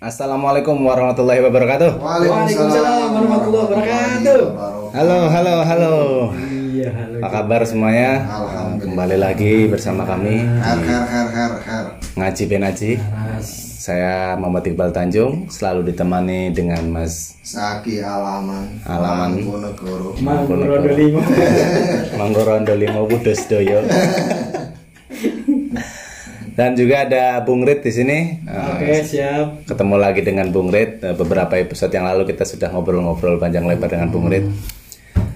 Assalamualaikum warahmatullahi wabarakatuh. Waalaikumsalam warahmatullahi wabarakatuh. Halo, halo, halo. Iya, halo. Apa kabar semuanya? Alhamdulillah. Kembali lagi bersama kami Har har har har har. ngaji benaji. Saya Muhammad Iqbal Tanjung, selalu ditemani dengan Mas Saki Alaman. Alaman. Mangkunegoro. Lima. Manggorondo Limo Budes Doyo. Dan juga ada Bung Rit di sini. Oke, siap. ketemu lagi dengan Bung Rit. Eh, Beberapa episode yang lalu kita sudah ngobrol-ngobrol panjang lebar dengan Bung Rit.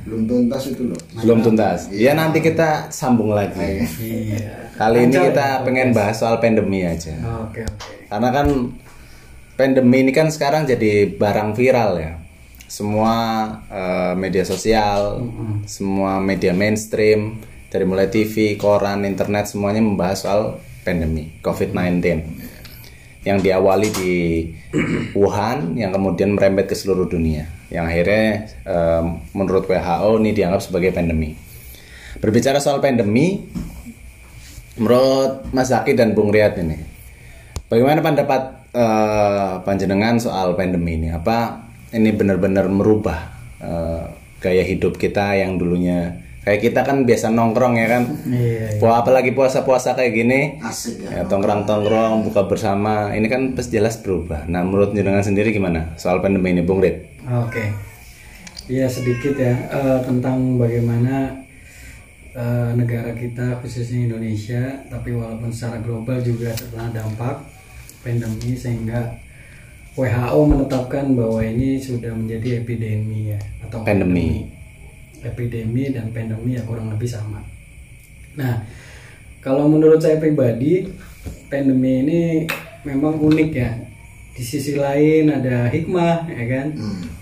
Belum tuntas itu loh. Belum tuntas. Ya nanti kita sambung lagi. Iya. Kali ini kita ya, pengen bahas soal pandemi aja. Oke, oke. Karena kan pandemi ini kan sekarang jadi barang viral ya. Semua eh, media sosial, semua media mainstream, dari mulai TV, koran, internet semuanya membahas soal pandemi COVID-19 yang diawali di Wuhan, yang kemudian merembet ke seluruh dunia, yang akhirnya eh, menurut WHO ini dianggap sebagai pandemi. Berbicara soal pandemi, menurut Mas Zaki dan Bung Riyad ini, bagaimana pendapat eh, panjenengan soal pandemi ini? Apa ini benar-benar merubah eh, gaya hidup kita yang dulunya kayak kita kan biasa nongkrong ya kan? Iya. Wah, apalagi puasa-puasa kayak gini, Asik ya. ya tongkrong-tongkrong buka bersama ini kan pasti jelas berubah nah menurut jenengan sendiri gimana soal pandemi ini Bung Rit Oke. Iya, sedikit ya eh, tentang bagaimana eh, negara kita khususnya Indonesia, tapi walaupun secara global juga terkena dampak pandemi sehingga WHO menetapkan bahwa ini sudah menjadi epidemi ya atau Pandemi. Epidemi dan pandemi ya kurang lebih sama. Nah, kalau menurut saya pribadi, pandemi ini memang unik ya. Di sisi lain ada hikmah, ya kan?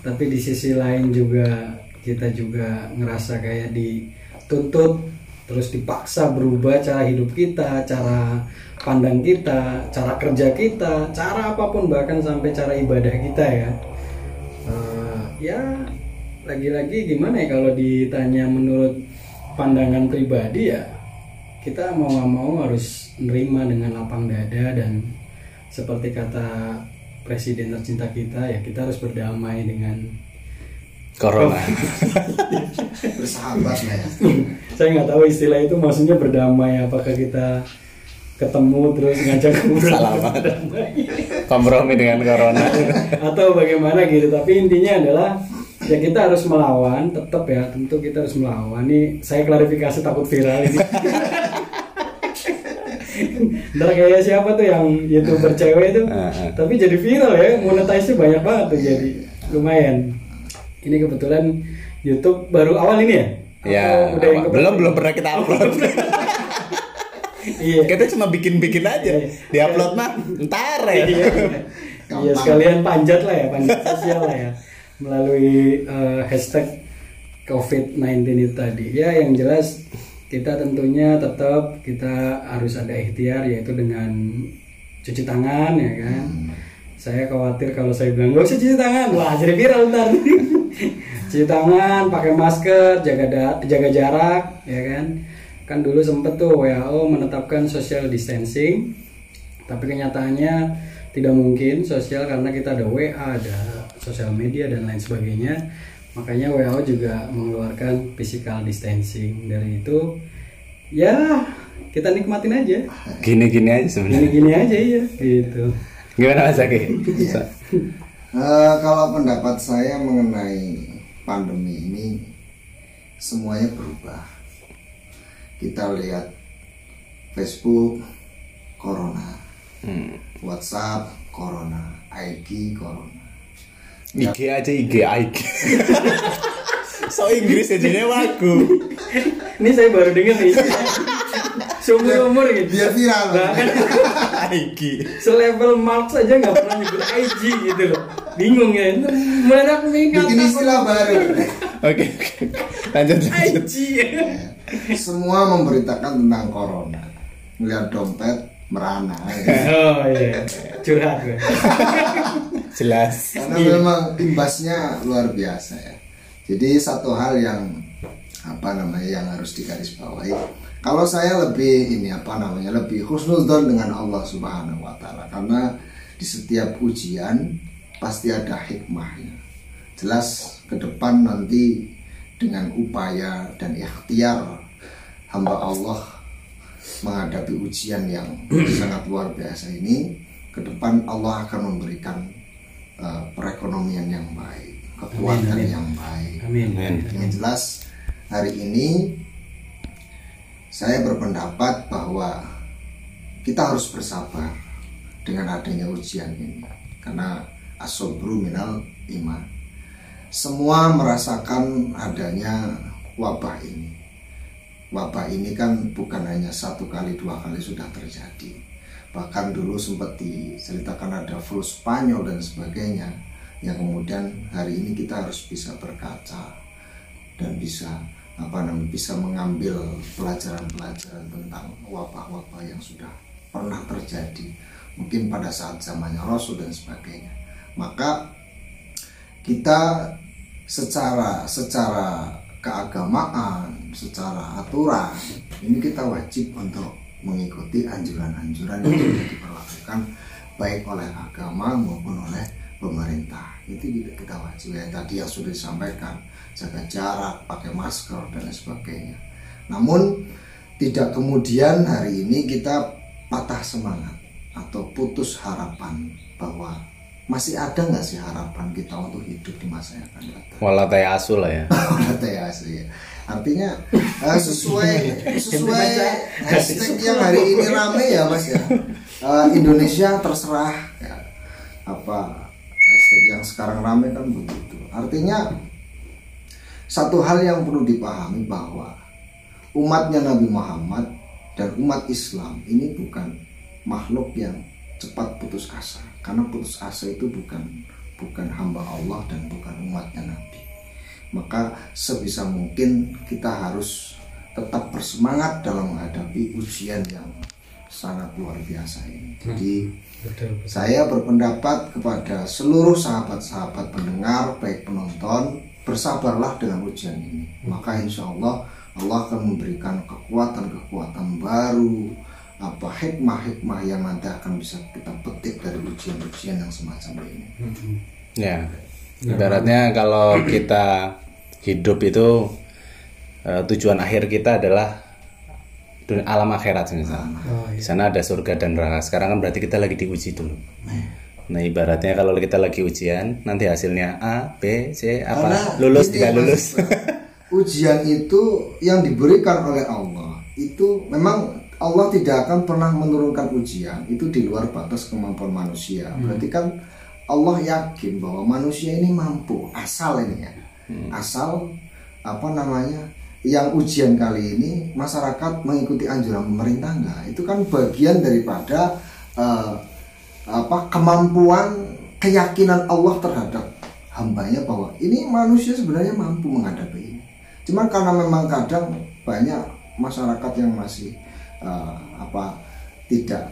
Tapi di sisi lain juga kita juga ngerasa kayak dituntut, terus dipaksa berubah cara hidup kita, cara pandang kita, cara kerja kita, cara apa pun bahkan sampai cara ibadah kita ya. Eh, ya lagi-lagi gimana ya kalau ditanya menurut pandangan pribadi ya kita mau nggak mau harus nerima dengan lapang dada dan seperti kata presiden tercinta kita ya kita harus berdamai dengan Corona Bersahabat lah ya. saya nggak tahu istilah itu maksudnya berdamai apakah kita ketemu terus ngajak ngobrol Salaman. kompromi dengan Corona atau bagaimana gitu tapi intinya adalah ya kita harus melawan tetap ya tentu kita harus melawan. Nih saya klarifikasi takut viral ini. Ntar kayak siapa tuh yang youtuber cewek itu? Ah, ah. tapi jadi viral ya monetize banyak banget tuh jadi lumayan. Ini kebetulan YouTube baru awal ini ya? Ya udah yang belum belum pernah kita upload. Iya. Kita cuma bikin-bikin aja. Iya. di upload mah ntar ya. Iya, iya sekalian panjat lah ya, panjat sosial lah ya melalui eh, hashtag COVID-19 itu tadi. Ya, yang jelas kita tentunya tetap kita harus ada ikhtiar yaitu dengan cuci tangan ya kan. Saya khawatir kalau saya bilang gak usah cuci tangan, wah jadi viral ntar. cuci tangan, pakai masker, jaga da- jaga jarak, ya kan. Kan dulu sempet tuh WHO menetapkan social distancing, tapi kenyataannya tidak mungkin sosial karena kita ada WA, ada sosial media dan lain sebagainya. Makanya WHO juga mengeluarkan physical distancing. Dari itu ya kita nikmatin aja. gini-gini aja sebenarnya Gini-gini aja ya gitu. gimana Mas Zaki Eh, kalau pendapat saya mengenai pandemi ini semuanya berubah. Kita lihat Facebook Corona, Hmm. WhatsApp Corona, IG Corona. IG aja IG IG so Inggris aja waku Ini saya baru dengar nih. Seumur umur gitu. Biar viral. Bahkan IG selevel Mark saja nggak pernah nyebut IG gitu loh. Bingung ya. Itu Mana mengingat Bikin istilah baru. oke lanjut lanjut IG. Semua memberitakan tentang corona. Melihat dompet merana. Oh iya. Curhat gue. Jelas Karena memang imbasnya luar biasa ya. Jadi satu hal yang apa namanya yang harus digarisbawahi Kalau saya lebih ini apa namanya lebih husnudzon dengan Allah Subhanahu Wa Taala karena di setiap ujian pasti ada hikmahnya. Jelas ke depan nanti dengan upaya dan ikhtiar hamba Allah menghadapi ujian yang sangat luar biasa ini, ke depan Allah akan memberikan uh, perekonomian yang baik, kekuatan Amin, amin. yang baik. Amin. Yang jelas hari ini saya berpendapat bahwa kita harus bersabar dengan adanya ujian ini karena asobru minal iman. Semua merasakan adanya wabah ini. Wabah ini kan bukan hanya satu kali dua kali sudah terjadi. Bahkan dulu sempat diceritakan ada flu Spanyol dan sebagainya yang kemudian hari ini kita harus bisa berkaca dan bisa apa namanya bisa mengambil pelajaran-pelajaran tentang wabah-wabah yang sudah pernah terjadi mungkin pada saat zamannya Rasul dan sebagainya. Maka kita secara secara keagamaan secara aturan ini kita wajib untuk mengikuti anjuran-anjuran yang sudah diperlakukan baik oleh agama maupun oleh pemerintah itu juga kita wajib yang tadi yang sudah disampaikan jaga jarak pakai masker dan lain sebagainya namun tidak kemudian hari ini kita patah semangat atau putus harapan bahwa masih ada nggak sih harapan kita untuk hidup di masa yang akan datang Walau asul lah ya. Ya asli ya. Artinya eh, sesuai sesuai hashtag yang hari ini rame ya mas ya. Eh, Indonesia terserah ya. apa hashtag yang sekarang rame kan begitu. Artinya satu hal yang perlu dipahami bahwa umatnya Nabi Muhammad dan umat Islam ini bukan makhluk yang cepat putus asa karena putus asa itu bukan bukan hamba Allah dan bukan umatnya Nabi maka sebisa mungkin kita harus tetap bersemangat dalam menghadapi ujian yang sangat luar biasa ini jadi Betul. betul. saya berpendapat kepada seluruh sahabat-sahabat pendengar baik penonton bersabarlah dengan ujian ini maka insya Allah Allah akan memberikan kekuatan-kekuatan baru apa hikmah-hikmah yang nanti akan bisa kita petik dari ujian-ujian yang semacam ini Mm-mm. Ya. Ibaratnya kalau kita hidup itu eh, tujuan akhir kita adalah dunia alam akhirat misalnya. Oh, Di iya. sana ada surga dan neraka. Sekarang kan berarti kita lagi diuji dulu. Nah ibaratnya kalau kita lagi ujian nanti hasilnya A, B, C apa Karena lulus tidak lulus. ujian itu yang diberikan oleh Allah itu memang Allah tidak akan pernah menurunkan ujian itu di luar batas kemampuan manusia berarti kan Allah yakin bahwa manusia ini mampu asal ini ya. Asal apa namanya yang ujian kali ini masyarakat mengikuti anjuran pemerintah enggak. Itu kan bagian daripada eh, apa kemampuan keyakinan Allah terhadap hambanya bahwa ini manusia sebenarnya mampu menghadapi ini. Cuman karena memang kadang banyak masyarakat yang masih eh, apa tidak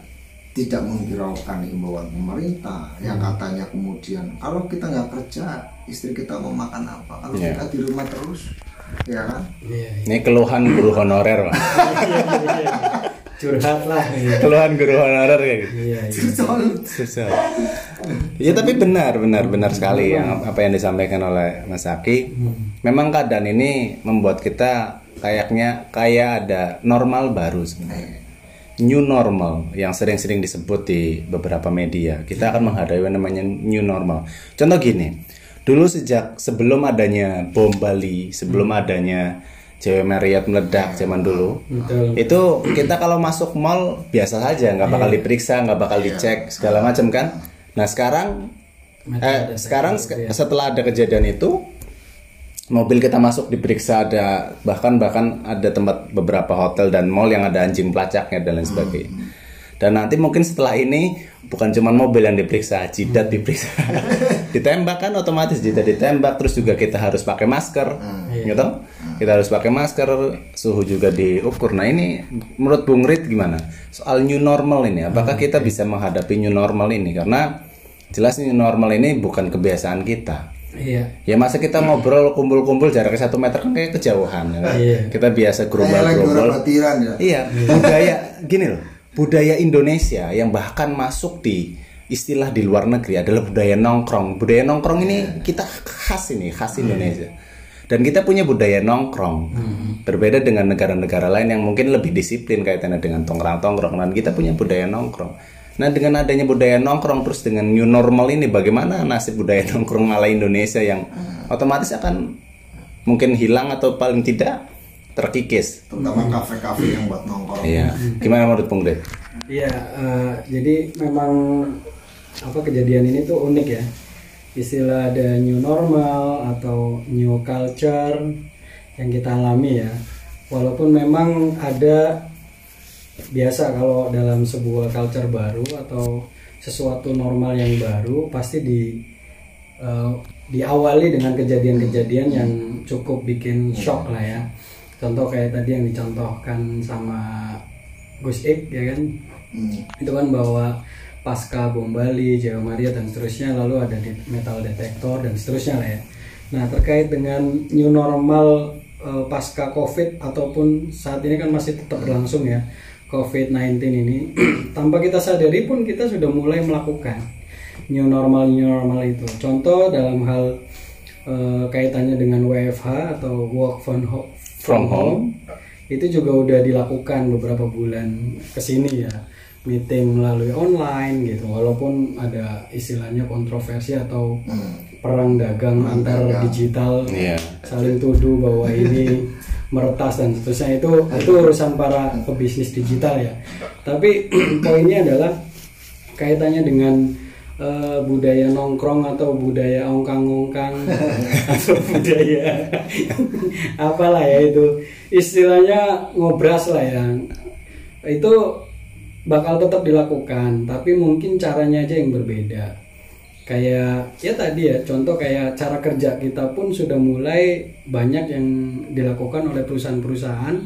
tidak menghiraukan imbauan pemerintah yang katanya kemudian kalau kita nggak kerja istri kita mau makan apa kalau Iya. kita di rumah terus ya kan Iya, iya. Ini keluhan guru honorer, Pak. Curhat lah. Iya. keluhan guru honorer kayak gitu. Iya, iya. Susah. Iya tapi benar benar benar sekali yang apa yang disampaikan oleh Mas Aki. Memang keadaan ini membuat kita kayaknya kayak ada normal baru sebenarnya. New normal yang sering-sering disebut di beberapa media. Kita akan menghadapi yang namanya new normal. Contoh gini, dulu sejak sebelum adanya bom Bali, sebelum adanya cewek Marriott meledak zaman dulu, Betul. itu kita kalau masuk mall biasa saja nggak bakal diperiksa nggak bakal dicek segala macam kan nah sekarang eh, sekarang setelah ada kejadian itu mobil kita masuk diperiksa ada bahkan bahkan ada tempat beberapa hotel dan mall yang ada anjing pelacaknya dan lain sebagainya. Dan nanti mungkin setelah ini bukan cuma mobil yang diperiksa jidat diperiksa. Ditembak kan otomatis jidat ditembak terus juga kita harus pakai masker gitu. Kita harus pakai masker suhu juga diukur. Nah ini menurut Bung Rit gimana? Soal new normal ini apakah kita bisa menghadapi new normal ini? Karena jelas new normal ini bukan kebiasaan kita Iya. Ya masa kita ngobrol kumpul-kumpul jaraknya satu meter kan kayak kejauhan. ya kan? Iya. Kita biasa gerombol-gerombol. ya. Iya, budaya gini loh. Budaya Indonesia yang bahkan masuk di istilah di luar negeri adalah budaya nongkrong. Budaya nongkrong ini kita khas ini, khas Indonesia. Dan kita punya budaya nongkrong. Berbeda dengan negara-negara lain yang mungkin lebih disiplin kaitannya dengan tongkrong-tongkrong. Dan kita punya budaya nongkrong. Nah, dengan adanya budaya nongkrong terus dengan new normal ini bagaimana nasib budaya nongkrong ala Indonesia yang otomatis akan mungkin hilang atau paling tidak terkikis. Terutama kafe-kafe yang buat nongkrong. Iya. Gimana menurut Bung Ded? Iya, eh, jadi memang apa kejadian ini tuh unik ya. Istilah ada new normal atau new culture yang kita alami ya. Walaupun memang ada biasa kalau dalam sebuah culture baru atau sesuatu normal yang baru pasti di eh, diawali dengan kejadian-kejadian yang cukup bikin shock lah ya. Contoh kayak tadi yang dicontohkan sama Gus Ik ya kan Hmm. itu kan bahwa pasca bom Bali, Jawa Maria dan seterusnya lalu ada di metal detektor dan seterusnya lah ya. Nah terkait dengan new normal eh, pasca COVID ataupun saat ini kan masih tetap berlangsung ya COVID-19 ini tanpa kita sadari pun kita sudah mulai melakukan new normal new normal itu. Contoh dalam hal eh, kaitannya dengan WFH atau work from, ho- From home. itu juga udah dilakukan beberapa bulan ke sini ya meeting melalui online gitu walaupun ada istilahnya kontroversi atau perang dagang antar digital Iya. saling tuduh bahwa ini meretas dan seterusnya. Itu itu urusan para pebisnis digital ya. Tapi poinnya adalah kaitannya dengan eh, budaya nongkrong atau budaya ongkang-ongkang atau budaya apalah ya itu. Istilahnya ngobras lah ya. Itu bakal tetap dilakukan tapi mungkin caranya aja yang berbeda kayak ya tadi ya contoh kayak cara kerja kita pun sudah mulai banyak yang dilakukan oleh perusahaan-perusahaan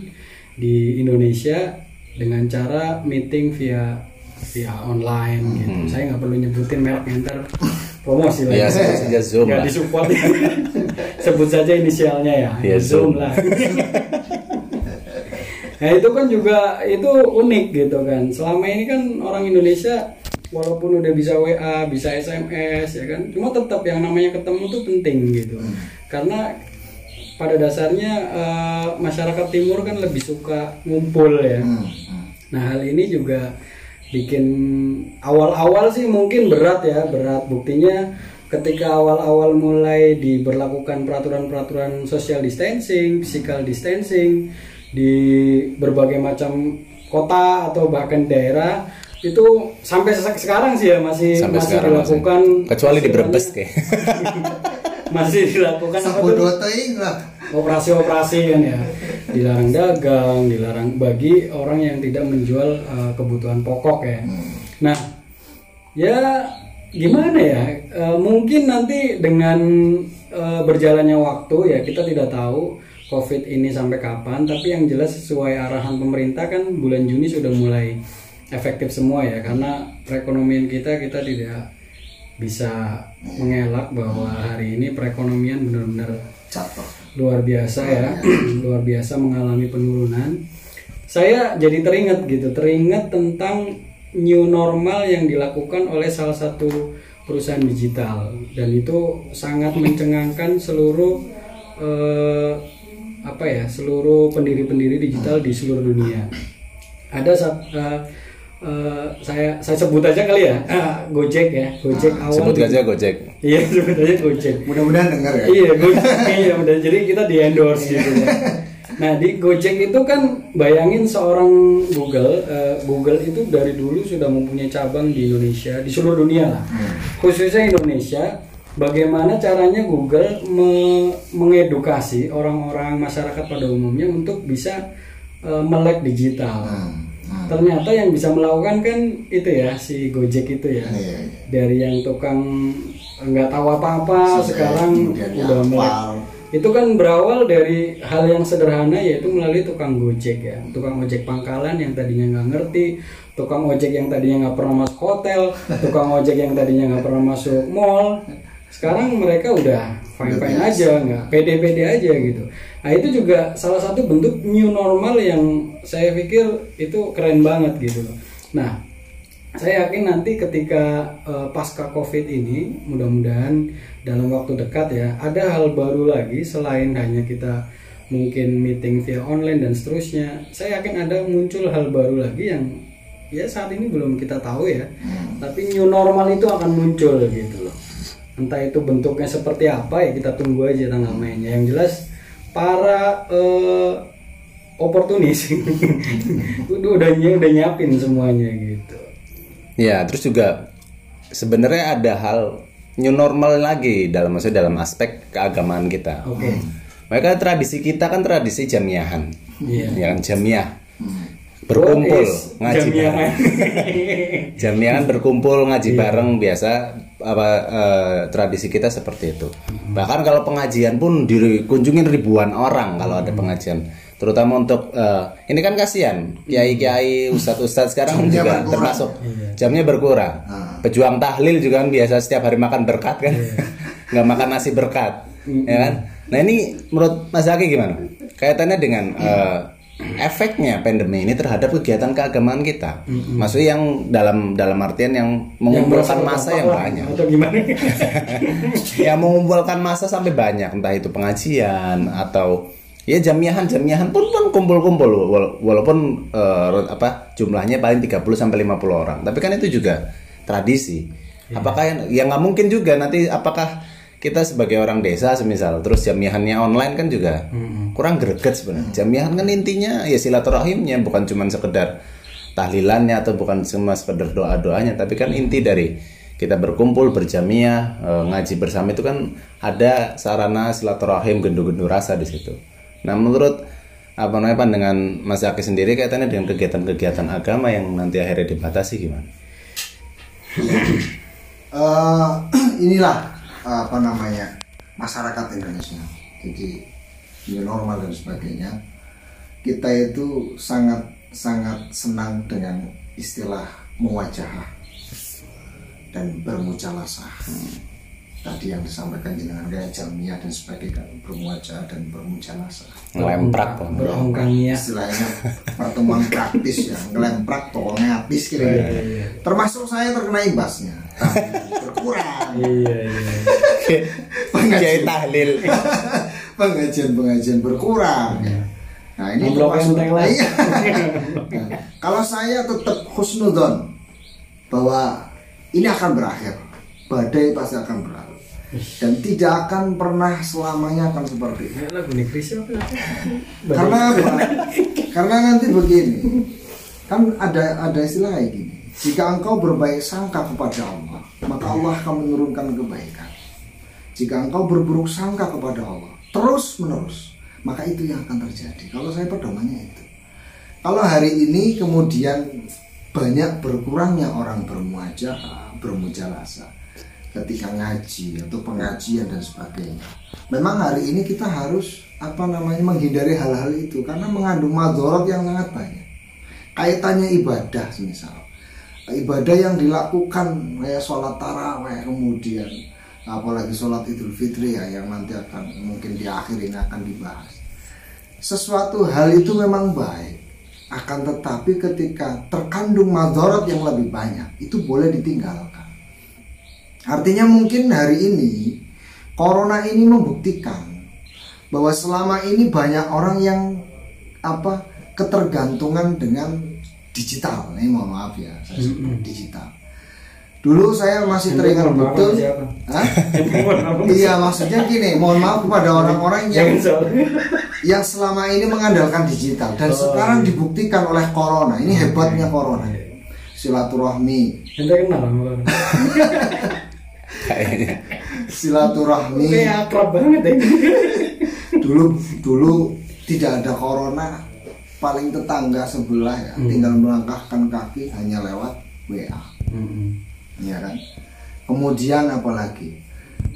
di Indonesia dengan cara meeting via via online gitu saya nggak perlu nyebutin merek enter promosi lah Iya, sebut saja Zoom Nggak lah. disupport sebut saja inisialnya ya Iya, Zoom Zoom. lah Nah itu kan juga itu unik gitu kan. Selama ini kan orang Indonesia walaupun udah bisa WA, bisa SMS ya kan, cuma tetap yang namanya ketemu tuh penting gitu. Karena pada dasarnya eh, masyarakat timur kan lebih suka ngumpul ya. Hmm, hmm. Nah hal ini juga bikin awal-awal sih mungkin berat ya berat buktinya ketika awal-awal mulai diberlakukan peraturan-peraturan social distancing, physical distancing di berbagai macam kota atau bahkan daerah itu sampai se- sekarang sih ya masih Sampai masih sekarang masih. dilakukan. Kecuali di Brebes kayak. masih dilakukan operasi-operasi kan ya. Dilarang dagang dilarang bagi orang yang tidak menjual uh, kebutuhan pokok ya. Nah ya gimana ya? Uh, mungkin nanti dengan uh, berjalannya waktu ya kita tidak tahu covid ini sampai kapan tapi yang jelas sesuai arahan pemerintah kan bulan Juni sudah mulai efektif semua ya karena perekonomian kita kita tidak bisa mengelak bahwa hari ini perekonomian benar-benar luar biasa ya luar biasa mengalami penurunan. Saya jadi teringat gitu teringat tentang new normal yang dilakukan oleh salah satu perusahaan digital. Dan itu sangat mencengangkan seluruh eh, apa ya seluruh pendiri-pendiri digital di seluruh dunia. Ada eh, eh, saya saya sebut aja kali ya Ah, Gojek ya Gojek awal Sebut aja Gojek. iya sebut aja Gojek Mudah-mudahan dengar ya. Iya, Gojek. iya, udah jadi kita di endorse gitu ya. Nah di Gojek itu kan bayangin seorang Google, eh, Google itu dari dulu sudah mempunyai cabang di Indonesia, di seluruh dunia lah, khususnya Indonesia. Bagaimana caranya Google me- mengedukasi orang-orang masyarakat pada umumnya untuk bisa eh, melek digital. Hmm, hmm. Ternyata yang bisa melakukan kan itu ya si Gojek itu ya Iya, iya. dari yang tukang nggak tahu apa-apa sekarang udah melek. hafal. itu kan berawal dari hal yang sederhana yaitu melalui tukang gojek ya tukang ojek pangkalan yang tadinya nggak ngerti tukang ojek yang tadinya nggak pernah masuk hotel tukang ojek yang tadinya nggak pernah masuk mall sekarang mereka udah fine fine aja nggak pede pede aja gitu. Nah itu juga salah satu bentuk new normal yang saya pikir itu keren banget gitu loh. Nah saya yakin nanti ketika uh, pasca covid ini mudah-mudahan dalam waktu dekat ya ada hal baru lagi selain hanya kita mungkin meeting via online dan seterusnya saya yakin ada muncul hal baru lagi yang ya saat ini belum kita tahu ya. Hmm. tapi new normal itu akan muncul gitu loh entah itu bentuknya seperti apa ya kita tunggu aja tanggal mainnya. Yang jelas para uh, oportunis udah udah udah nyiapin semuanya gitu. Ya terus juga sebenarnya ada hal new normal lagi dalam maksudnya dalam aspek keagamaan kita. Oke. Okay. mereka tradisi kita kan tradisi jamiahan. Yeah. yang jamiah berkumpul ngaji bareng. Jamian berkumpul ngaji bareng biasa apa uh, tradisi kita seperti itu. Bahkan kalau pengajian pun dikunjungin ribuan orang kalau ada pengajian. Terutama untuk uh, ini kan kasihan kiai-kiai ustadz-ustadz sekarang jamnya juga berkurang. termasuk iya. jamnya berkurang. Ah. Pejuang tahlil juga kan biasa setiap hari makan berkat kan. Iya. nggak makan nasi berkat, ya kan? Nah ini menurut Mas Zaki gimana? Kaitannya dengan uh, efeknya pandemi ini terhadap kegiatan keagamaan kita. Mm-hmm. Maksudnya yang dalam dalam artian yang mengumpulkan masa yang banyak. Atau gimana? yang mengumpulkan masa sampai banyak, entah itu pengajian atau ya jamiahan jamiahan pun pun kumpul-kumpul walaupun uh, apa jumlahnya paling 30 sampai 50 orang. Tapi kan itu juga tradisi. Yeah. Apakah yang ya nggak mungkin juga nanti apakah kita sebagai orang desa semisal terus jamiahannya online kan juga hmm. kurang greget sebenarnya. Hmm. Jamiahan kan intinya ya silaturahimnya bukan cuma sekedar tahlilannya atau bukan cuma sekedar doa-doanya tapi kan inti dari kita berkumpul berjamiah e, ngaji bersama itu kan ada sarana silaturahim gendu-gendu rasa di situ. Nah, menurut apa namanya pandangan Mas Aki sendiri kaitannya dengan kegiatan-kegiatan agama yang nanti akhirnya dibatasi gimana? uh, inilah apa namanya masyarakat Indonesia. Jadi new normal dan sebagainya. Kita itu sangat sangat senang dengan istilah mewajah dan bermujalasah. Hmm tadi yang disampaikan dengan kayak jamiah dan sebagainya bermuajah dan bermujalasah. Ngelemprak berongkangnya istilahnya pertemuan praktis ya ngelemprak pokoknya habis kira kira iya, iya. termasuk saya terkena imbasnya berkurang iya iya pengajian tahlil pengajian pengajian berkurang ya. nah ini termasuk iya. nah, kalau saya tetap husnudon bahwa ini akan berakhir badai pasti akan berakhir dan tidak akan pernah selamanya akan seperti itu. Karena apa? Karena nanti begini, kan ada ada istilah kayak gini. Jika engkau berbaik sangka kepada Allah, maka Allah akan menurunkan kebaikan. Jika engkau berburuk sangka kepada Allah, terus menerus, maka itu yang akan terjadi. Kalau saya pedomannya itu. Kalau hari ini kemudian banyak berkurangnya orang bermuajah, bermujalasa ketika ngaji atau pengajian dan sebagainya. Memang hari ini kita harus apa namanya menghindari hal-hal itu karena mengandung madorot yang sangat banyak. Kaitannya ibadah misal. Ibadah yang dilakukan kayak sholat taraweh kemudian. Apalagi sholat idul fitri ya yang nanti akan mungkin di akhir ini akan dibahas. Sesuatu hal itu memang baik. Akan tetapi ketika terkandung madorot yang lebih banyak itu boleh ditinggalkan. Artinya mungkin hari ini corona ini membuktikan bahwa selama ini banyak orang yang apa ketergantungan dengan digital. Ini mohon maaf ya, saya sebut digital. Dulu saya masih teringat betul. iya, maksudnya gini, mohon maaf kepada orang-orang yang yang selama ini mengandalkan digital dan oh, sekarang iya. dibuktikan oleh corona. Ini hebatnya corona. Silaturahmi. silaturahmi kayak akrab banget ya dulu dulu tidak ada corona paling tetangga sebelah ya hmm. tinggal melangkahkan kaki hanya lewat WA hmm. ya kan? Kemudian apalagi?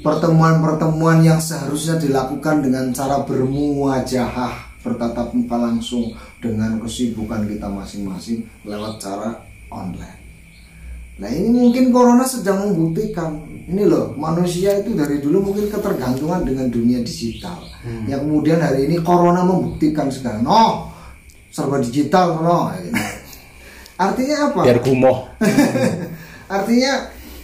Pertemuan-pertemuan yang seharusnya dilakukan dengan cara bermuajahah bertatap muka langsung dengan kesibukan kita masing-masing lewat cara online. Nah ini mungkin corona sedang membuktikan. Ini loh manusia itu dari dulu mungkin ketergantungan dengan dunia digital. Yang kemudian hari ini corona membuktikan segala. No serba digital no artinya apa? Biar gumoh. Artinya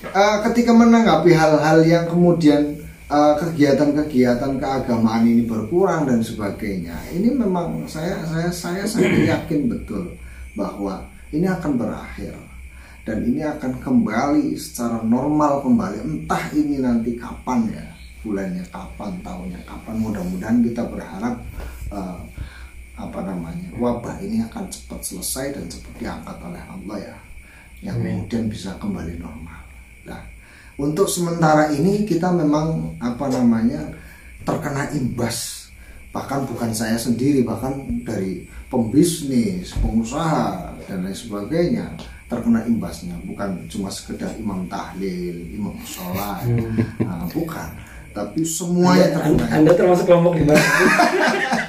eh, ketika menanggapi hal-hal yang kemudian eh, kegiatan-kegiatan keagamaan ini berkurang dan sebagainya ini memang saya saya saya sangat yakin betul bahwa ini akan berakhir. Dan ini akan kembali secara normal kembali. Entah ini nanti kapan ya bulannya kapan tahunnya kapan. Mudah-mudahan kita berharap eh, apa namanya wabah ini akan cepat selesai dan cepat diangkat oleh Allah ya yang kemudian bisa kembali normal. Nah, untuk sementara ini kita memang apa namanya terkena imbas. Bahkan bukan saya sendiri bahkan dari pembisnis, pengusaha dan lain sebagainya terkena imbasnya. Bukan cuma sekedar imam tahlil, imam sholat, nah, bukan. Tapi semuanya terkena Anda termasuk kelompok di?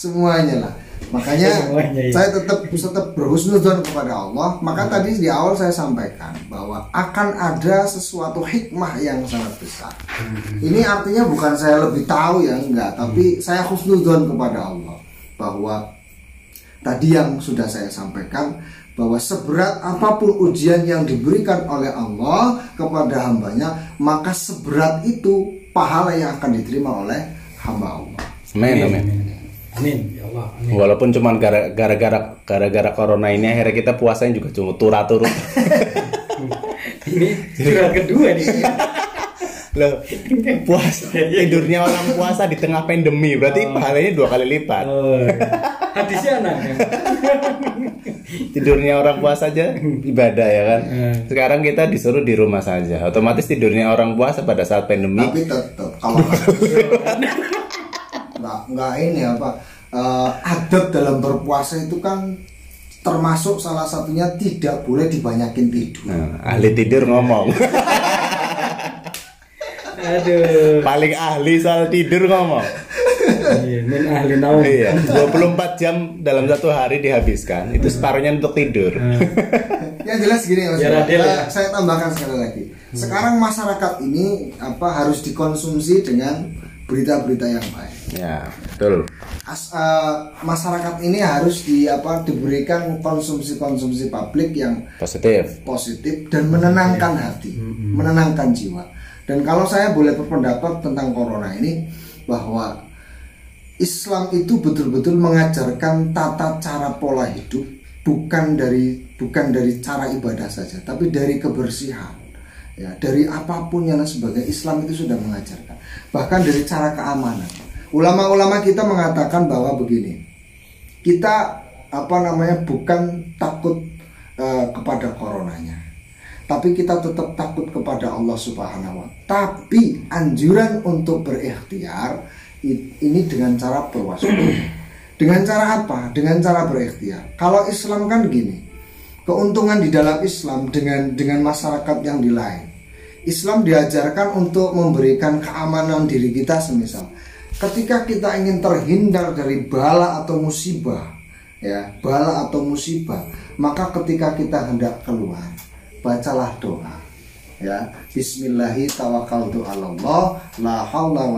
semuanya lah. Makanya Semuanya, iya. saya tetap tetap berhusnuzon kepada Allah. Maka tadi di awal saya sampaikan bahwa akan ada sesuatu hikmah yang sangat besar. Ini artinya bukan saya lebih tahu ya enggak. Tapi saya husnuzon kepada Allah bahwa tadi yang sudah saya sampaikan bahwa seberat apa pun ujian yang diberikan oleh Allah kepada hambanya maka seberat itu pahala yang akan diterima oleh hamba Allah. Amin. amin Amin. Ya Allah. Amin. walaupun cuman gara- gara-gara gara-gara corona ini akhirnya kita puasanya juga cuma turut-turut Ini curhat kedua nih. loh puasa tidurnya orang puasa di tengah pandemi berarti pahalanya dua kali lipat Oh, hadisnya anak ya. tidurnya orang puasa aja ibadah ya kan Hmm. sekarang kita disuruh di rumah saja otomatis tidurnya orang puasa pada saat pandemi tapi tetap kalau nggak nggak ini apa eh, adab dalam berpuasa itu kan termasuk salah satunya tidak boleh dibanyakin tidur. Nah, ahli tidur ngomong. Aduh. paling ahli soal tidur ngomong. Iya, min ahli naum. iya 24 jam dalam satu hari dihabiskan itu separuhnya untuk tidur. Yang jelas gini mas. Biar adil ya. saya tambahkan sekali lagi. Sekarang masyarakat ini apa harus dikonsumsi dengan berita-berita yang baik ya betul As- eh, masyarakat ini harus di apa diberikan konsumsi-konsumsi publik yang positif positif dan menenangkan hati, menenangkan jiwa. Dan kalau saya boleh berpendapat tentang corona ini bahwa Islam itu betul-betul mengajarkan tata cara pola hidup bukan dari bukan dari cara ibadah saja, tapi dari kebersihan. Ya, dari apa pun yang sebagai Islam itu sudah mengajarkan. Bahkan dari cara keamanan. Ulama-ulama kita mengatakan bahwa begini. Kita apa namanya bukan takut eh, kepada coronanya tapi kita tetap takut kepada Allah Subhanahu wa Tapi anjuran untuk berikhtiar ini dengan cara berwaspada. Dengan cara apa? Dengan cara berikhtiar. Kalau Islam kan gini, keuntungan di dalam Islam dengan dengan masyarakat yang di lain. Islam diajarkan untuk memberikan keamanan diri kita semisal. Ketika kita ingin terhindar dari bala atau musibah ya bala atau musibah maka ketika kita hendak keluar bacalah doa ya. Bismillahi tawakkaltu Allah la haula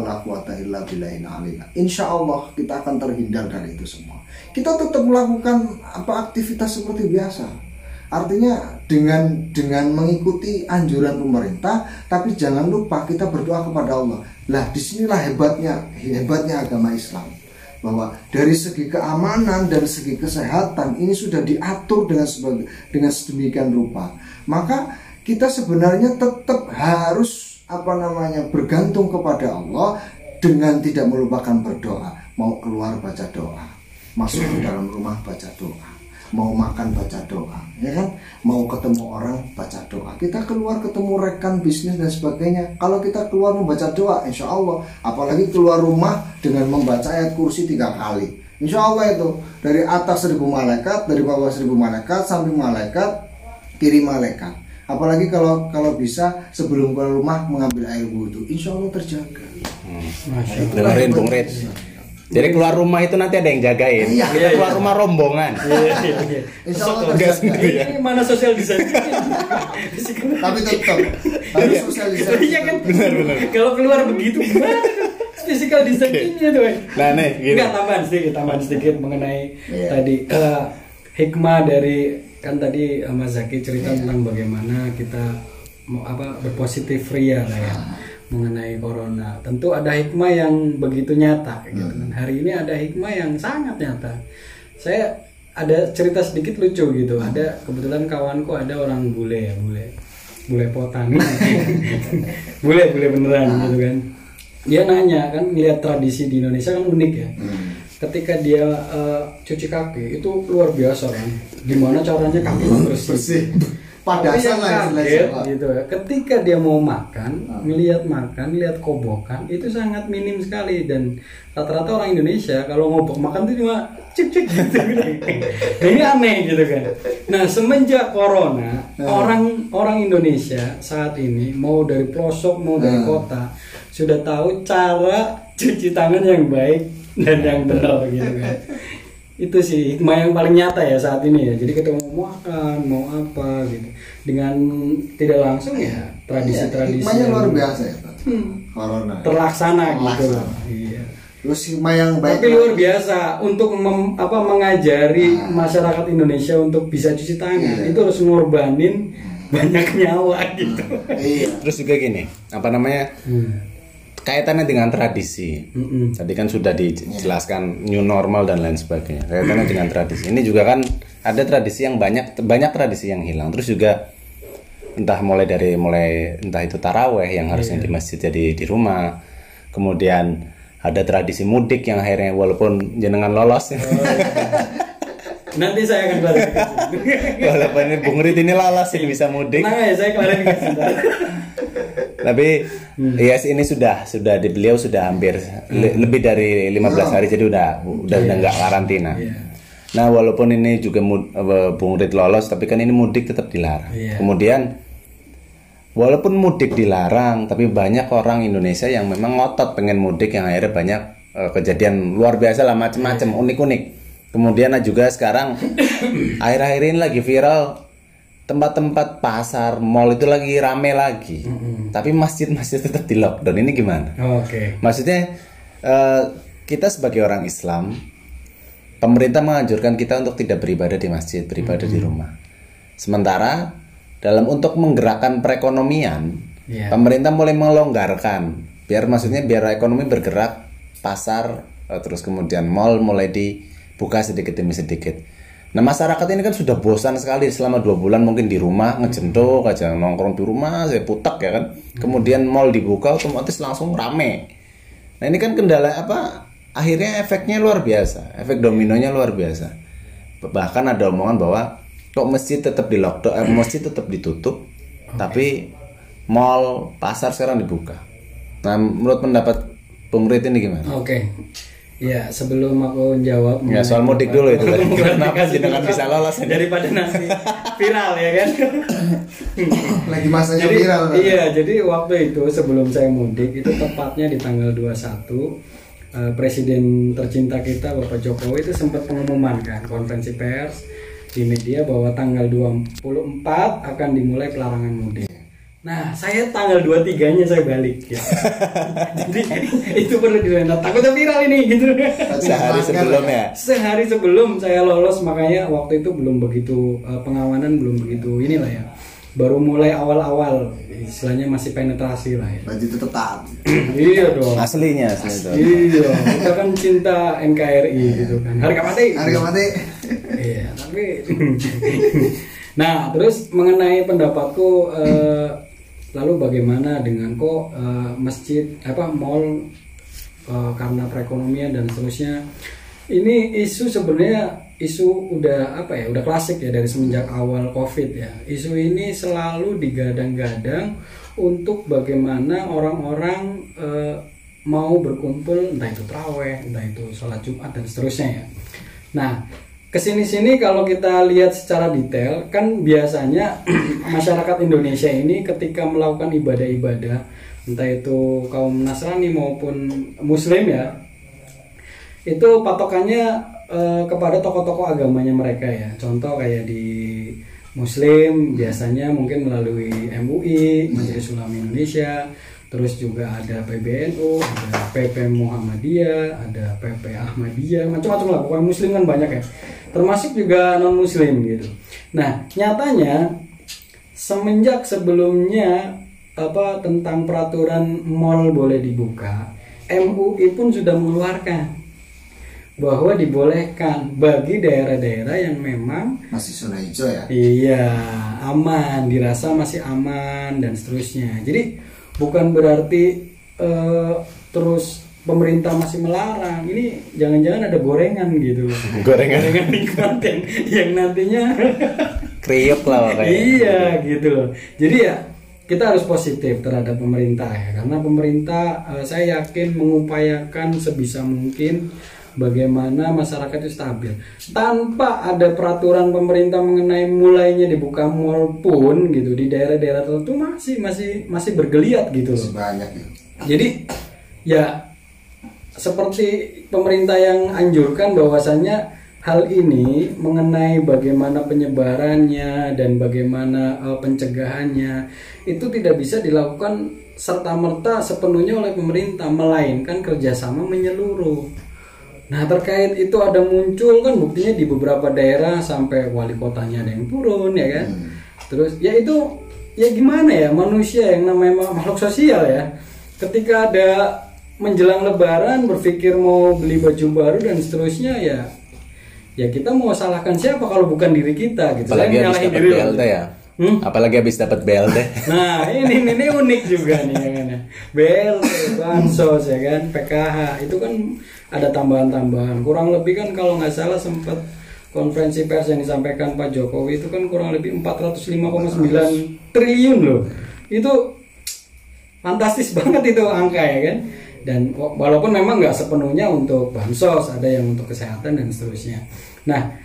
Insya Allah kita akan terhindar dari itu semua. Kita tetap melakukan apa aktivitas seperti biasa artinya dengan dengan mengikuti anjuran pemerintah tapi jangan lupa kita berdoa kepada Allah. Lah di sinilah hebatnya hebatnya agama Islam. Bahwa dari segi keamanan dan segi kesehatan ini sudah diatur dengan sebagai dengan sedemikian rupa. Maka kita sebenarnya tetap harus apa namanya bergantung kepada Allah dengan tidak melupakan berdoa. Mau keluar baca doa. Masuk ke dalam rumah baca doa mau makan baca doa ya kan? Mau ketemu orang baca doa. Kita keluar ketemu rekan bisnis dan sebagainya. Kalau kita keluar membaca doa insya Allah. Apalagi keluar rumah dengan membaca ayat kursi tiga kali. Insya Allah itu. Dari atas seribu malaikat dari bawah seribu malaikat samping malaikat kiri malaikat. Apalagi kalau kalau bisa sebelum keluar rumah mengambil air wudhu. Insya Allah terjaga. Masya Allah. dengerin Bung Red Jadi keluar rumah itu nanti ada yang jagain. Iya. Kita keluar rumah rombongan. Iya, iya, iya. Insya Allah sendiri ya. Ini mana sosial distancing? Tapi tetap harus sosial distancing. Iya kan? Kalau keluar begitu gimana? Physical distancingnya tuh. eh? Nah, nih, gini. Enggak tambahan sedikit, tambahan sedikit mengenai Iya. tadi eh, hikmah dari kan tadi Mas Zaki cerita tentang bagaimana kita mau apa berpositif ria lah ya mengenai corona. Tentu ada hikmah yang begitu nyata gitu kan. Hari ini ada hikmah yang sangat nyata. Saya ada cerita sedikit lucu gitu. Ada kebetulan kawanku ada orang bule ya, bule. Bule potan. bule bule beneran gitu kan. Dia nanya kan lihat tradisi di Indonesia kan unik ya ketika dia eh, cuci kaki itu luar biasa kan gimana caranya kaki bersih Bersih. Tapi Padasan yang lah istilahnya. gitu ya. Ketika dia mau makan melihat makan lihat kobokan itu sangat minim sekali. Dan rata-rata orang Indonesia kalau ngobok makan itu cuma cik cik gitu. Nah, ini aneh gitu kan. Nah semenjak corona orang orang Indonesia saat ini mau dari pelosok mau dari Hmm. kota sudah tahu cara cuci tangan yang baik dan yang benar gitu kan itu sih hikmah yang paling nyata ya saat ini ya jadi kita mau makan mau apa gitu dengan tidak langsung ya tradisi-tradisi Hikmahnya yang luar biasa ya Pak. Hmm. Corona. terlaksana gitu Terlaksana. iya Terus hikmah yang baik. tapi luar biasa untuk mem- apa mengajari masyarakat Indonesia untuk bisa cuci tangan Iya. itu harus ngorbanin banyak nyawa gitu Iya. Terus juga gini, apa namanya? Kaitannya dengan tradisi. Mm-mm. Tadi kan sudah dijelaskan new normal dan lain sebagainya. Kaitannya dengan tradisi. Ini juga kan ada tradisi yang banyak banyak tradisi yang hilang. Terus juga entah mulai dari mulai entah itu taraweh yang harusnya di masjid jadi di rumah. Kemudian ada tradisi mudik yang akhirnya walaupun jenengan lolos. nanti saya akan klarifikasi walaupun ini Bung Rit ini lolos ini bisa mudik. tenang ya saya klarifikasi. Tapi yes ini sudah sudah di beliau sudah hampir le- lebih dari 15 hari jadi udah udah udah nggak karantina. Nah walaupun ini juga mud- eh, Bung Rit lolos tapi kan ini mudik tetap dilarang. Iya. Kemudian walaupun mudik dilarang tapi banyak orang Indonesia yang memang ngotot pengen mudik yang akhirnya banyak eh, kejadian luar biasa lah macam-macam unik-unik. Kemudian juga sekarang akhir-akhir ini lagi viral tempat-tempat pasar, mall itu lagi rame lagi. Tapi masjid-masjid tetap di lockdown. Ini gimana? oke Maksudnya eh, kita sebagai orang Islam, pemerintah menganjurkan kita untuk tidak beribadah di masjid, beribadah di rumah. Sementara dalam untuk menggerakkan perekonomian, Iya. pemerintah mulai melonggarkan, biar maksudnya biar ekonomi bergerak, pasar, eh, terus kemudian mall mulai dibuka sedikit demi sedikit. Nah masyarakat ini kan sudah bosan sekali selama dua bulan mungkin di rumah ngejendok aja nongkrong di rumah saya putak ya kan. Kemudian mall dibuka otomatis langsung rame. Nah ini kan kendala apa? Akhirnya efeknya luar biasa, efek dominonya luar biasa. Bahkan ada omongan bahwa kok masjid tetap di lockdown, eh, masjid tetap ditutup, tapi mall, pasar sekarang dibuka. Nah menurut pendapat Bung Rit ini gimana? Oke. Ya, sebelum aku jawab Ya soal mudik dulu itu tadi. Kenapa jenengan bisa lolos daripada nanti viral ya kan. Lagi masanya jadi, viral. Pak. Iya, jadi waktu itu sebelum saya mudik itu tepatnya di tanggal 21 eh, Presiden tercinta kita Bapak Jokowi itu sempat pengumuman kan konferensi pers di media bahwa tanggal 24 akan dimulai pelarangan mudik. Nah, saya tanggal 23-nya saya balik ya. Jadi itu perlu direndah. Takutnya viral ini gitu. Sehari sebelum ya. Sehari sebelum saya lolos makanya waktu itu belum begitu eh, pengawanan belum begitu inilah ya. Baru mulai awal-awal istilahnya masih penetrasi lah ya. Baju tetap taat. iya dong. Aslinya asli itu. Iya, kita kan cinta NKRI gitu kan. Harga mati. Harga mati. Iya, tapi Nah, terus mengenai pendapatku eh, lalu bagaimana dengan kok eh, masjid apa mall eh, karena perekonomian dan seterusnya. Ini isu sebenarnya isu udah apa ya, udah klasik ya dari semenjak awal Covid ya. Isu ini selalu digadang-gadang untuk bagaimana orang-orang eh, mau berkumpul entah itu traweh, entah itu sholat Jumat dan seterusnya ya. Nah, ke sini-sini kalau kita lihat secara detail kan biasanya masyarakat Indonesia ini ketika melakukan ibadah-ibadah entah itu kaum Nasrani maupun Muslim ya itu patokannya eh, kepada tokoh-tokoh agamanya mereka ya. Contoh kayak di Muslim biasanya mungkin melalui MUI, Majelis Ulama Indonesia, terus juga ada PBNU, ada PP Muhammadiyah, ada PP Ahmadiyah, macam-macam lah. Pokoknya Muslim kan banyak ya. Termasuk juga non Muslim gitu. Nah nyatanya semenjak sebelumnya apa tentang peraturan mall boleh dibuka, MUI pun sudah mengeluarkan bahwa dibolehkan bagi daerah-daerah yang memang masih zona hijau ya iya aman, dirasa masih aman dan seterusnya. Jadi bukan berarti eh, terus pemerintah masih melarang. Ini jangan-jangan ada gorengan gitu. Gorengan Gorengan di konten yang nantinya kriuk lah kayak. iya gitu loh jadi ya kita harus positif terhadap pemerintah ya karena pemerintah eh, saya yakin mengupayakan sebisa mungkin bagaimana masyarakat itu stabil. Tanpa ada peraturan pemerintah mengenai mulainya dibuka mall pun gitu di daerah-daerah tertentu masih masih masih bergeliat gitu masih banyak ya. Jadi ya seperti pemerintah yang anjurkan bahwasannya hal ini mengenai bagaimana penyebarannya dan bagaimana eh, pencegahannya itu tidak bisa dilakukan serta merta sepenuhnya oleh pemerintah melainkan kerjasama menyeluruh. Nah terkait itu ada muncul kan buktinya di beberapa daerah sampai wali kotanya ada yang turun ya kan. Terus ya itu ya gimana ya manusia yang namanya makhluk sosial ya. Ketika ada menjelang lebaran berpikir mau beli baju baru dan seterusnya ya ya kita mau salahkan siapa kalau bukan diri kita gitu. Apalagi Saya dapat diri ya. Hmm? Apalagi habis dapat BLT. Nah ini, ini ini unik juga nih ya kan ya. BLT, bansos ya kan, PKH itu kan ada tambahan-tambahan. Kurang lebih kan kalau nggak salah sempat konferensi pers yang disampaikan Pak Jokowi itu kan kurang lebih 405,9 triliun loh. Itu fantastis banget itu angka ya kan. Dan wa- walaupun memang nggak sepenuhnya untuk bansos, ada yang untuk kesehatan dan seterusnya. Nah,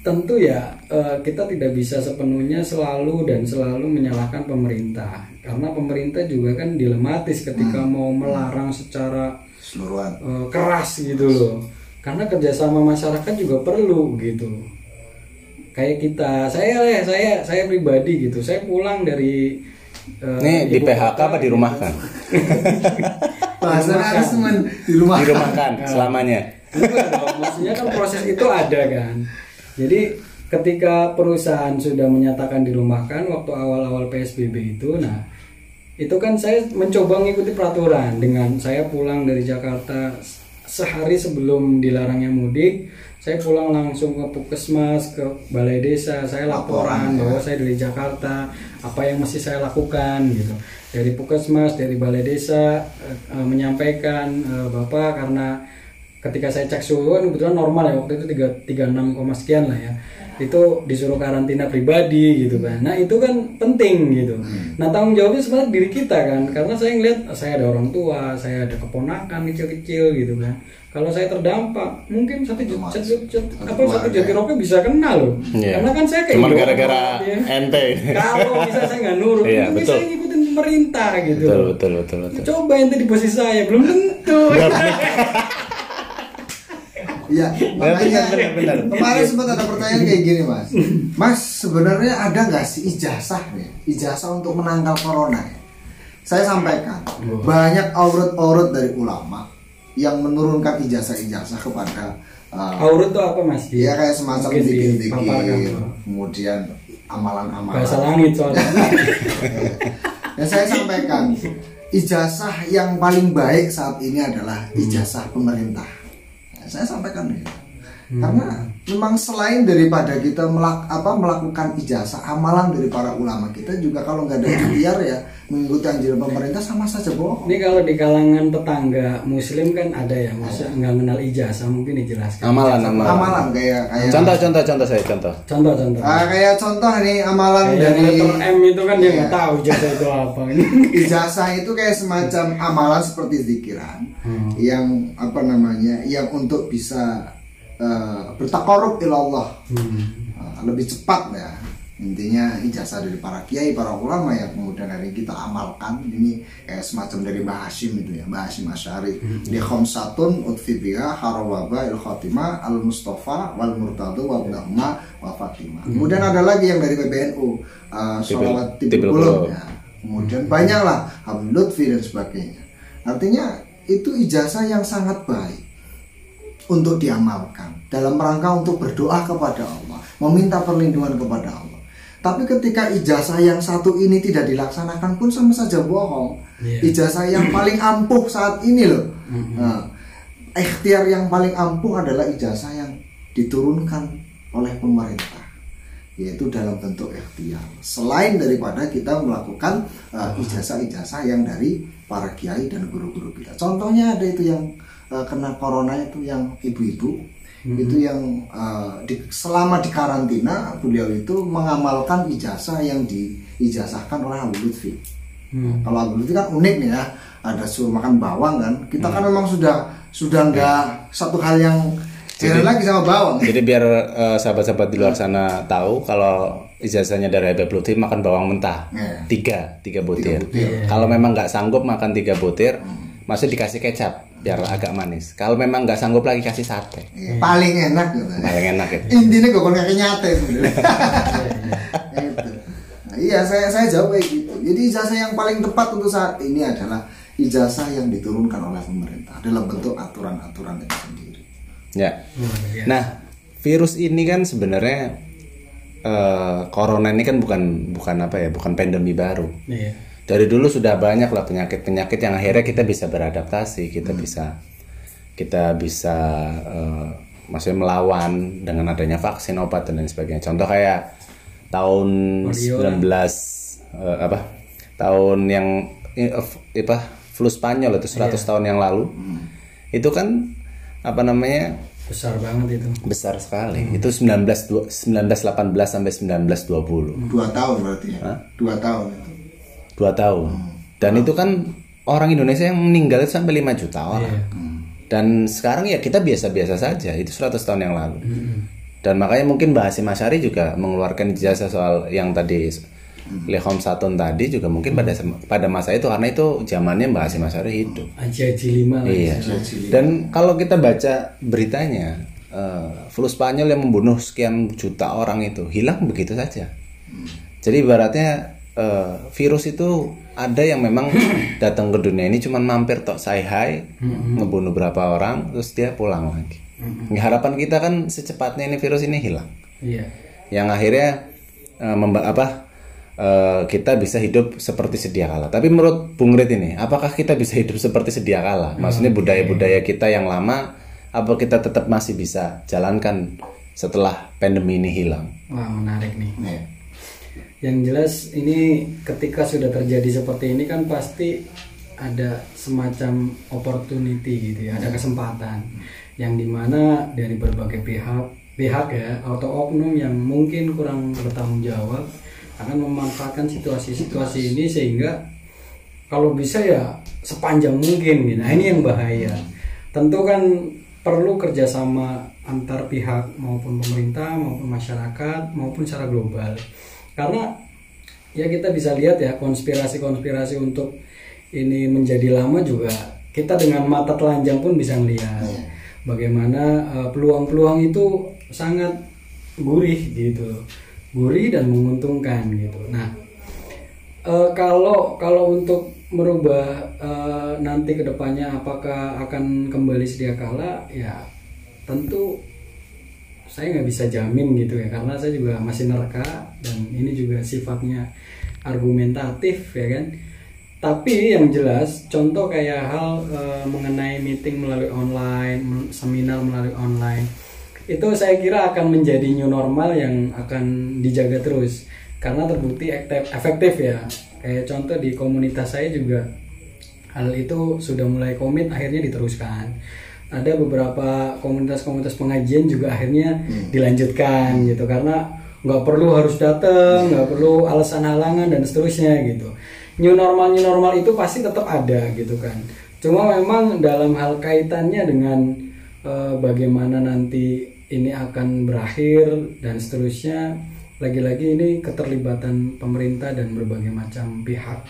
tentu ya eh, kita tidak bisa sepenuhnya selalu dan selalu menyalahkan pemerintah. Karena pemerintah juga kan dilematis ketika mau melarang secara seluruhan eh, keras gitu loh. Karena kerjasama masyarakat juga perlu gitu. Kayak kita saya ya saya saya pribadi gitu. Saya pulang dari eh, Nih di PHK kota, apa dirumahkan? bahasanya harus di rumah Dirumahkan. Selamanya. Enggak dong, maksudnya kan proses itu ada kan. Jadi ketika perusahaan sudah menyatakan dirumahkan waktu awal-awal PSBB itu, nah itu kan saya mencoba mengikuti peraturan dengan saya pulang dari Jakarta sehari sebelum dilarangnya mudik, saya pulang langsung ke puskesmas, ke balai desa, saya laporan Laporan, ya. bahwa saya dari Jakarta, apa yang mesti saya lakukan gitu. Dari puskesmas, dari balai desa eh, eh, menyampaikan eh, Bapak karena ketika saya cek suhu kan kebetulan normal ya waktu itu 3, 36, koma sekian lah ya. Itu disuruh karantina pribadi gitu kan. Nah itu kan penting gitu. Nah tanggung jawabnya sebenarnya diri kita kan. Karena saya ngeliat "Ah, saya ada orang tua saya ada keponakan kecil-kecil gitu kan. Kalau saya terdampak mungkin satu jut- apa satu jati rope bisa kena loh. Iya. karena kan saya kayak Indomart, gara-gara ya. ente. kalau bisa saya nggak nurut Iya, mungkin betul. saya ngikutin pemerintah gitu. Betul betul betul betul. coba ente di posisi saya belum tentu Iya, makanya benar, benar, benar. kemarin sempat ada pertanyaan kayak gini mas. Mas sebenarnya ada nggak sih ijazah nih, ijazah untuk menangkal corona? ya? Saya sampaikan banyak aurat-aurat dari ulama yang menurunkan ijazah-ijazah kepada uh, Aurut tuh apa mas? ya kayak semacam dikir-dikir, kemudian amalan-amalan. bahasa langit soalnya Dan saya sampaikan ijazah yang paling baik saat ini adalah ijazah pemerintah. Saya sampaikan ya. Karena memang selain daripada kita melak, apa, melakukan ijazah amalan dari para ulama kita juga kalau nggak ada ikhtiar ya mengikuti anjuran pemerintah sama saja bohong. ini kalau di kalangan tetangga muslim kan ada ya maksudnya nggak kenal ijazah mungkin dijelaskan Amalan amalan. Amalan kayak kayak Contoh contoh contoh saya contoh. contoh contoh Ah, kayak contoh nih amalan kayak dari letter M itu kan dia Iya. nggak tahu ijazah itu apa ini ijazah itu kayak semacam amalan seperti zikiran Hmm. yang apa namanya yang untuk bisa uh, bertakarub ilallah Hmm. Uh, lebih cepat ya. Intinya ijazah dari para kiai para ulama yang kemudian hari kita amalkan. Ini kayak semacam dari Mbah Hashim itu ya Mbah Hashim Asyari. Di khomsatun utfi biha harawaba il khotimah al mustafa wal murtadu wa Umma wa Fatimah. Kemudian ada lagi yang dari PBNU uh, sholawat ya. kemudian banyaklah Hamid Lutfi dan sebagainya. Artinya itu ijazah yang sangat baik untuk diamalkan dalam rangka untuk berdoa kepada Allah, meminta perlindungan kepada Allah. Tapi ketika ijazah yang satu ini tidak dilaksanakan pun sama saja bohong. Iya. Ijazah yang paling ampuh saat ini loh. Nah, ikhtiar yang paling ampuh adalah ijazah yang diturunkan oleh pemerintah yaitu dalam bentuk ikhtiar. Selain daripada kita melakukan uh, ijazah-ijazah yang dari para kiai dan guru-guru kita. Contohnya ada itu yang uh, kena corona itu yang ibu-ibu itu yang uh, di, selama di karantina beliau itu mengamalkan ijazah yang diijazahkan oleh Abu Lutfi. Hmm. Kalau Abu Lutfi kan unik nih ya, ada suruh makan bawang kan. Kita kan memang sudah sudah nggak satu hal yang heran lagi sama bawang. Jadi biar eh, sahabat-sahabat di luar sana tahu kalau ijazahnya dari Habib Lutfi makan bawang mentah Iya. tiga tiga butir. butir. Kalau memang nggak sanggup makan tiga butir, masih dikasih kecap biar agak manis. Kalau memang nggak sanggup lagi kasih sate, Iya, paling enak gitu. paling enak itu. Intinya gue pakai nyate sebenarnya. Gitu. Nah, iya saya saya jawab kayak gitu. Jadi ijazah yang paling tepat untuk saat ini adalah ijazah yang diturunkan oleh pemerintah dalam bentuk aturan-aturan itu sendiri. Ya. Nah, virus ini kan sebenarnya eh, corona ini kan bukan bukan apa ya, bukan pandemi baru. Iya. Dari dulu sudah banyak lah penyakit-penyakit yang akhirnya kita bisa beradaptasi, kita bisa kita bisa eh, maksudnya melawan dengan adanya vaksin, obat dan lain sebagainya. Contoh kayak tahun Polio 19 eh, apa? Tahun yang eh, apa? flu Spanyol itu 100 tahun yang lalu. Itu kan apa namanya? Besar banget itu. besar sekali. Itu 19 du- 1918 sampai 1920. Dua tahun berarti ya. Dua tahun itu. Dua tahun. Dan itu kan orang Indonesia yang meninggal itu sampai 5 juta orang. Dan sekarang ya kita biasa-biasa saja. Itu 100 tahun yang lalu. Dan makanya mungkin Mbah Hasim Asyari juga mengeluarkan ijazah soal yang tadi Lehom Satun tadi juga mungkin pada pada masa itu karena itu zamannya Mbah Hasim Asyari hidup. Aji Aji lima. Iya. Dan kalau kita baca beritanya, eh, flu Spanyol yang membunuh sekian juta orang itu hilang begitu saja. Jadi ibaratnya eh, virus itu ada yang memang datang ke dunia ini cuman mampir tok say hi, ngebunuh berapa orang, terus dia pulang lagi. Harapan kita kan secepatnya ini virus ini hilang. Iya. Yang akhirnya eh, memba- apa? eh, kita bisa hidup seperti sedia kala. Tapi menurut Bung Rit ini, apakah kita bisa hidup seperti sedia kala? Maksudnya budaya-budaya kita yang lama, apa kita tetap masih bisa jalankan setelah pandemi ini hilang? Wah menarik nih. Nih. Yang jelas ini ketika sudah terjadi seperti ini kan pasti ada semacam opportunity gitu ya, ada kesempatan yang di mana dari berbagai pihak pihak ya atau oknum yang mungkin kurang bertanggung jawab akan memanfaatkan situasi-situasi ini sehingga kalau bisa ya sepanjang mungkin gitu. Nah ini yang bahaya. Tentu kan perlu kerjasama antar pihak maupun pemerintah maupun masyarakat maupun secara global. Karena ya kita bisa lihat ya konspirasi-konspirasi untuk ini menjadi lama juga kita dengan mata telanjang pun bisa melihat bagaimana eh, peluang-peluang itu sangat gurih gitu gurih dan menguntungkan gitu. Nah eh, kalau kalau untuk merubah eh, nanti ke depannya apakah akan kembali sedia kala ya tentu saya nggak bisa jamin gitu ya karena saya juga masih nerka dan ini juga sifatnya argumentatif ya kan. Tapi yang jelas contoh kayak hal eh, mengenai meeting melalui online seminar melalui online itu saya kira akan menjadi new normal yang akan dijaga terus. Karena terbukti efektif ya. Kayak contoh di komunitas saya juga hal itu sudah mulai komit akhirnya diteruskan ada beberapa komunitas-komunitas pengajian juga akhirnya dilanjutkan gitu. Karena nggak perlu harus datang nggak perlu alasan halangan dan seterusnya gitu. New normal new normal itu pasti tetap ada gitu kan. Cuma memang dalam hal kaitannya dengan eh, bagaimana nanti ini akan berakhir dan seterusnya lagi-lagi ini keterlibatan pemerintah dan berbagai macam pihak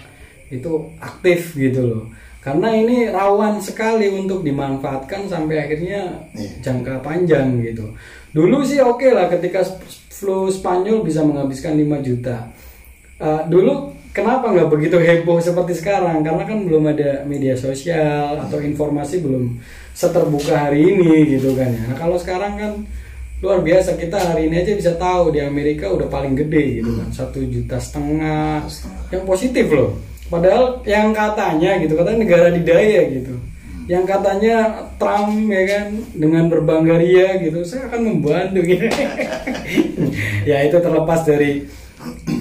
itu aktif gitu loh karena ini rawan sekali untuk dimanfaatkan sampai akhirnya jangka panjang gitu. Dulu sih oke lah ketika flu Spanyol bisa menghabiskan 5 juta. Uh, dulu kenapa nggak begitu heboh seperti sekarang? Karena kan belum ada media sosial atau informasi belum seterbuka hari ini gitu kan ya. Nah kalau sekarang kan luar biasa. Kita hari ini aja bisa tahu di Amerika udah paling gede gitu kan. Satu juta setengah. Yang positif loh padahal yang katanya gitu katanya negara didaya gitu. Yang katanya Trump ya kan dengan berbangga ria gitu saya akan membantu gitu. ya itu terlepas dari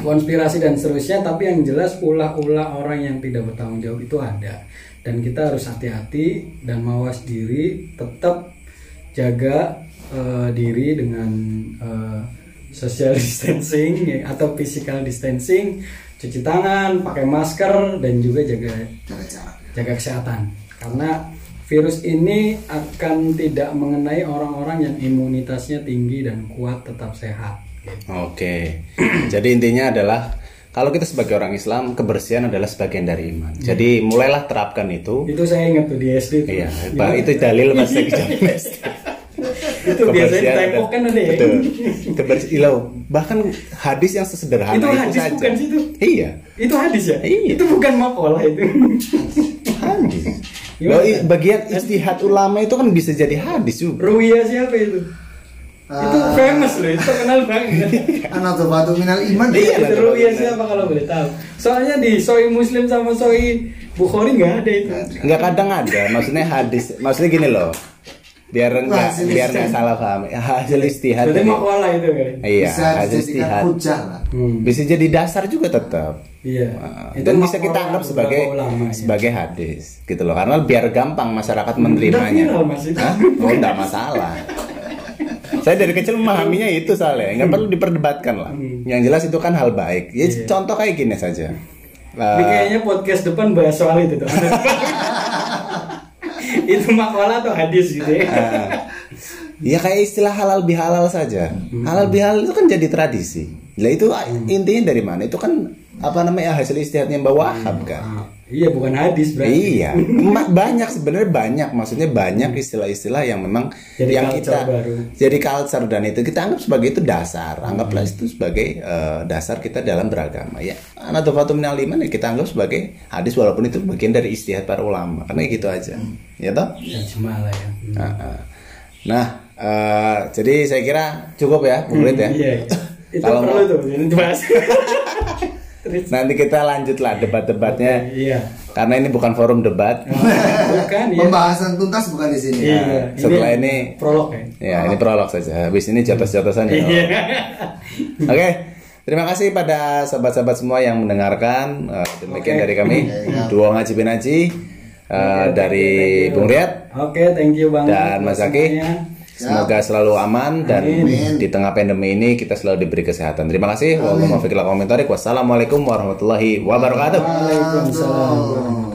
konspirasi dan seterusnya tapi yang jelas ulah-ulah orang yang tidak bertanggung jawab itu ada. Dan kita harus hati-hati dan mawas diri tetap jaga uh, diri dengan uh, social distancing atau physical distancing cuci tangan pakai masker dan juga jaga jaga kesehatan karena virus ini akan tidak mengenai orang-orang yang imunitasnya tinggi dan kuat tetap sehat Oke. Jadi intinya adalah kalau kita sebagai orang Islam kebersihan adalah sebagian dari iman. Hmm. Jadi mulailah terapkan itu. Itu saya ingat tuh di SD. Tuh. Iya, Pak, itu dalil pas saya SD. itu biasanya typo kan ada ya. Betul. Kebersihan. Bahkan hadis yang sesederhana itu, itu hadis saja. bukan situ. Iya. Itu hadis ya? Iya. Itu bukan makola itu. hadis. Loh, bagian istihad ulama itu kan bisa jadi hadis juga. Ruwiyah siapa itu? itu Ah. famous loh, itu terkenal banget. Anak batu minal iman. Iya, Iya, itu Ruwiyah siapa kalau boleh tahu? Soalnya di Soi Muslim sama Soi Bukhari nggak ada itu. Enggak kadang ada, maksudnya hadis. Maksudnya gini loh. Biar enggak biar enggak salah paham. Ya, Hasil istihad. Dari- makola itu kan? Iya, Bisa hasil istihad. hujah lah. Hmm. Bisa jadi dasar juga tetap. Iya. Nah, Itu dan bisa kita anggap sebagai ulama, ya. sebagai hadis gitu loh karena biar gampang masyarakat menerimanya oh enggak masalah saya dari kecil memahaminya itu soalnya nggak perlu diperdebatkan lah yang jelas itu kan hal baik ya Hmm. Iya. contoh kayak gini saja Ini Eh, kayaknya podcast depan bahas soal itu tuh. itu makola atau hadis gitu ya. Ya kayak istilah halal bihalal saja. Hmm. Halal bihalal itu kan jadi tradisi. Lah itu intinya dari mana? Itu kan apa namanya hasil istihadnya Mbak Wahab kan. Iya, bukan hadis berarti. Iya, banyak sebenarnya banyak, maksudnya banyak istilah-istilah yang memang Jadi yang kita baru. jadi culture dan itu kita anggap sebagai itu dasar, anggaplah itu sebagai eh, dasar kita dalam beragama ya. Anatofatu minal iman ya kita anggap sebagai hadis walaupun itu bagian dari istihad para ulama, karena gitu aja, ya toh. Ya, cuma lah ya. Hmm. Nah, eh. nah, eh, jadi saya kira cukup ya, Murid ya. Iya, iya. Itu Kalau perlu mau- tuh. Terus. Nanti kita lanjutlah debat-debatnya, Iya. karena ini bukan forum debat. Bukan ya. Pembahasan tuntas bukan di sini. Iya. setelah ini- prolog ya. Ya, ini prolog saja. Habis ini jotos-jotosan ya. Iya. Oke. Terima kasih pada sahabat-sahabat semua yang mendengarkan. Eh, demikian Oke. dari kami. Dua ngaji benaji eh, dari Thank you. Bung Riyad Oke, thank you Bang. dan Mas Aki. semuanya. Semoga selalu aman dan Amin. di tengah pandemi ini kita selalu diberi kesehatan. Terima kasih. Wassalamualaikum warahmatullahi wabarakatuh. Waalaikumsalam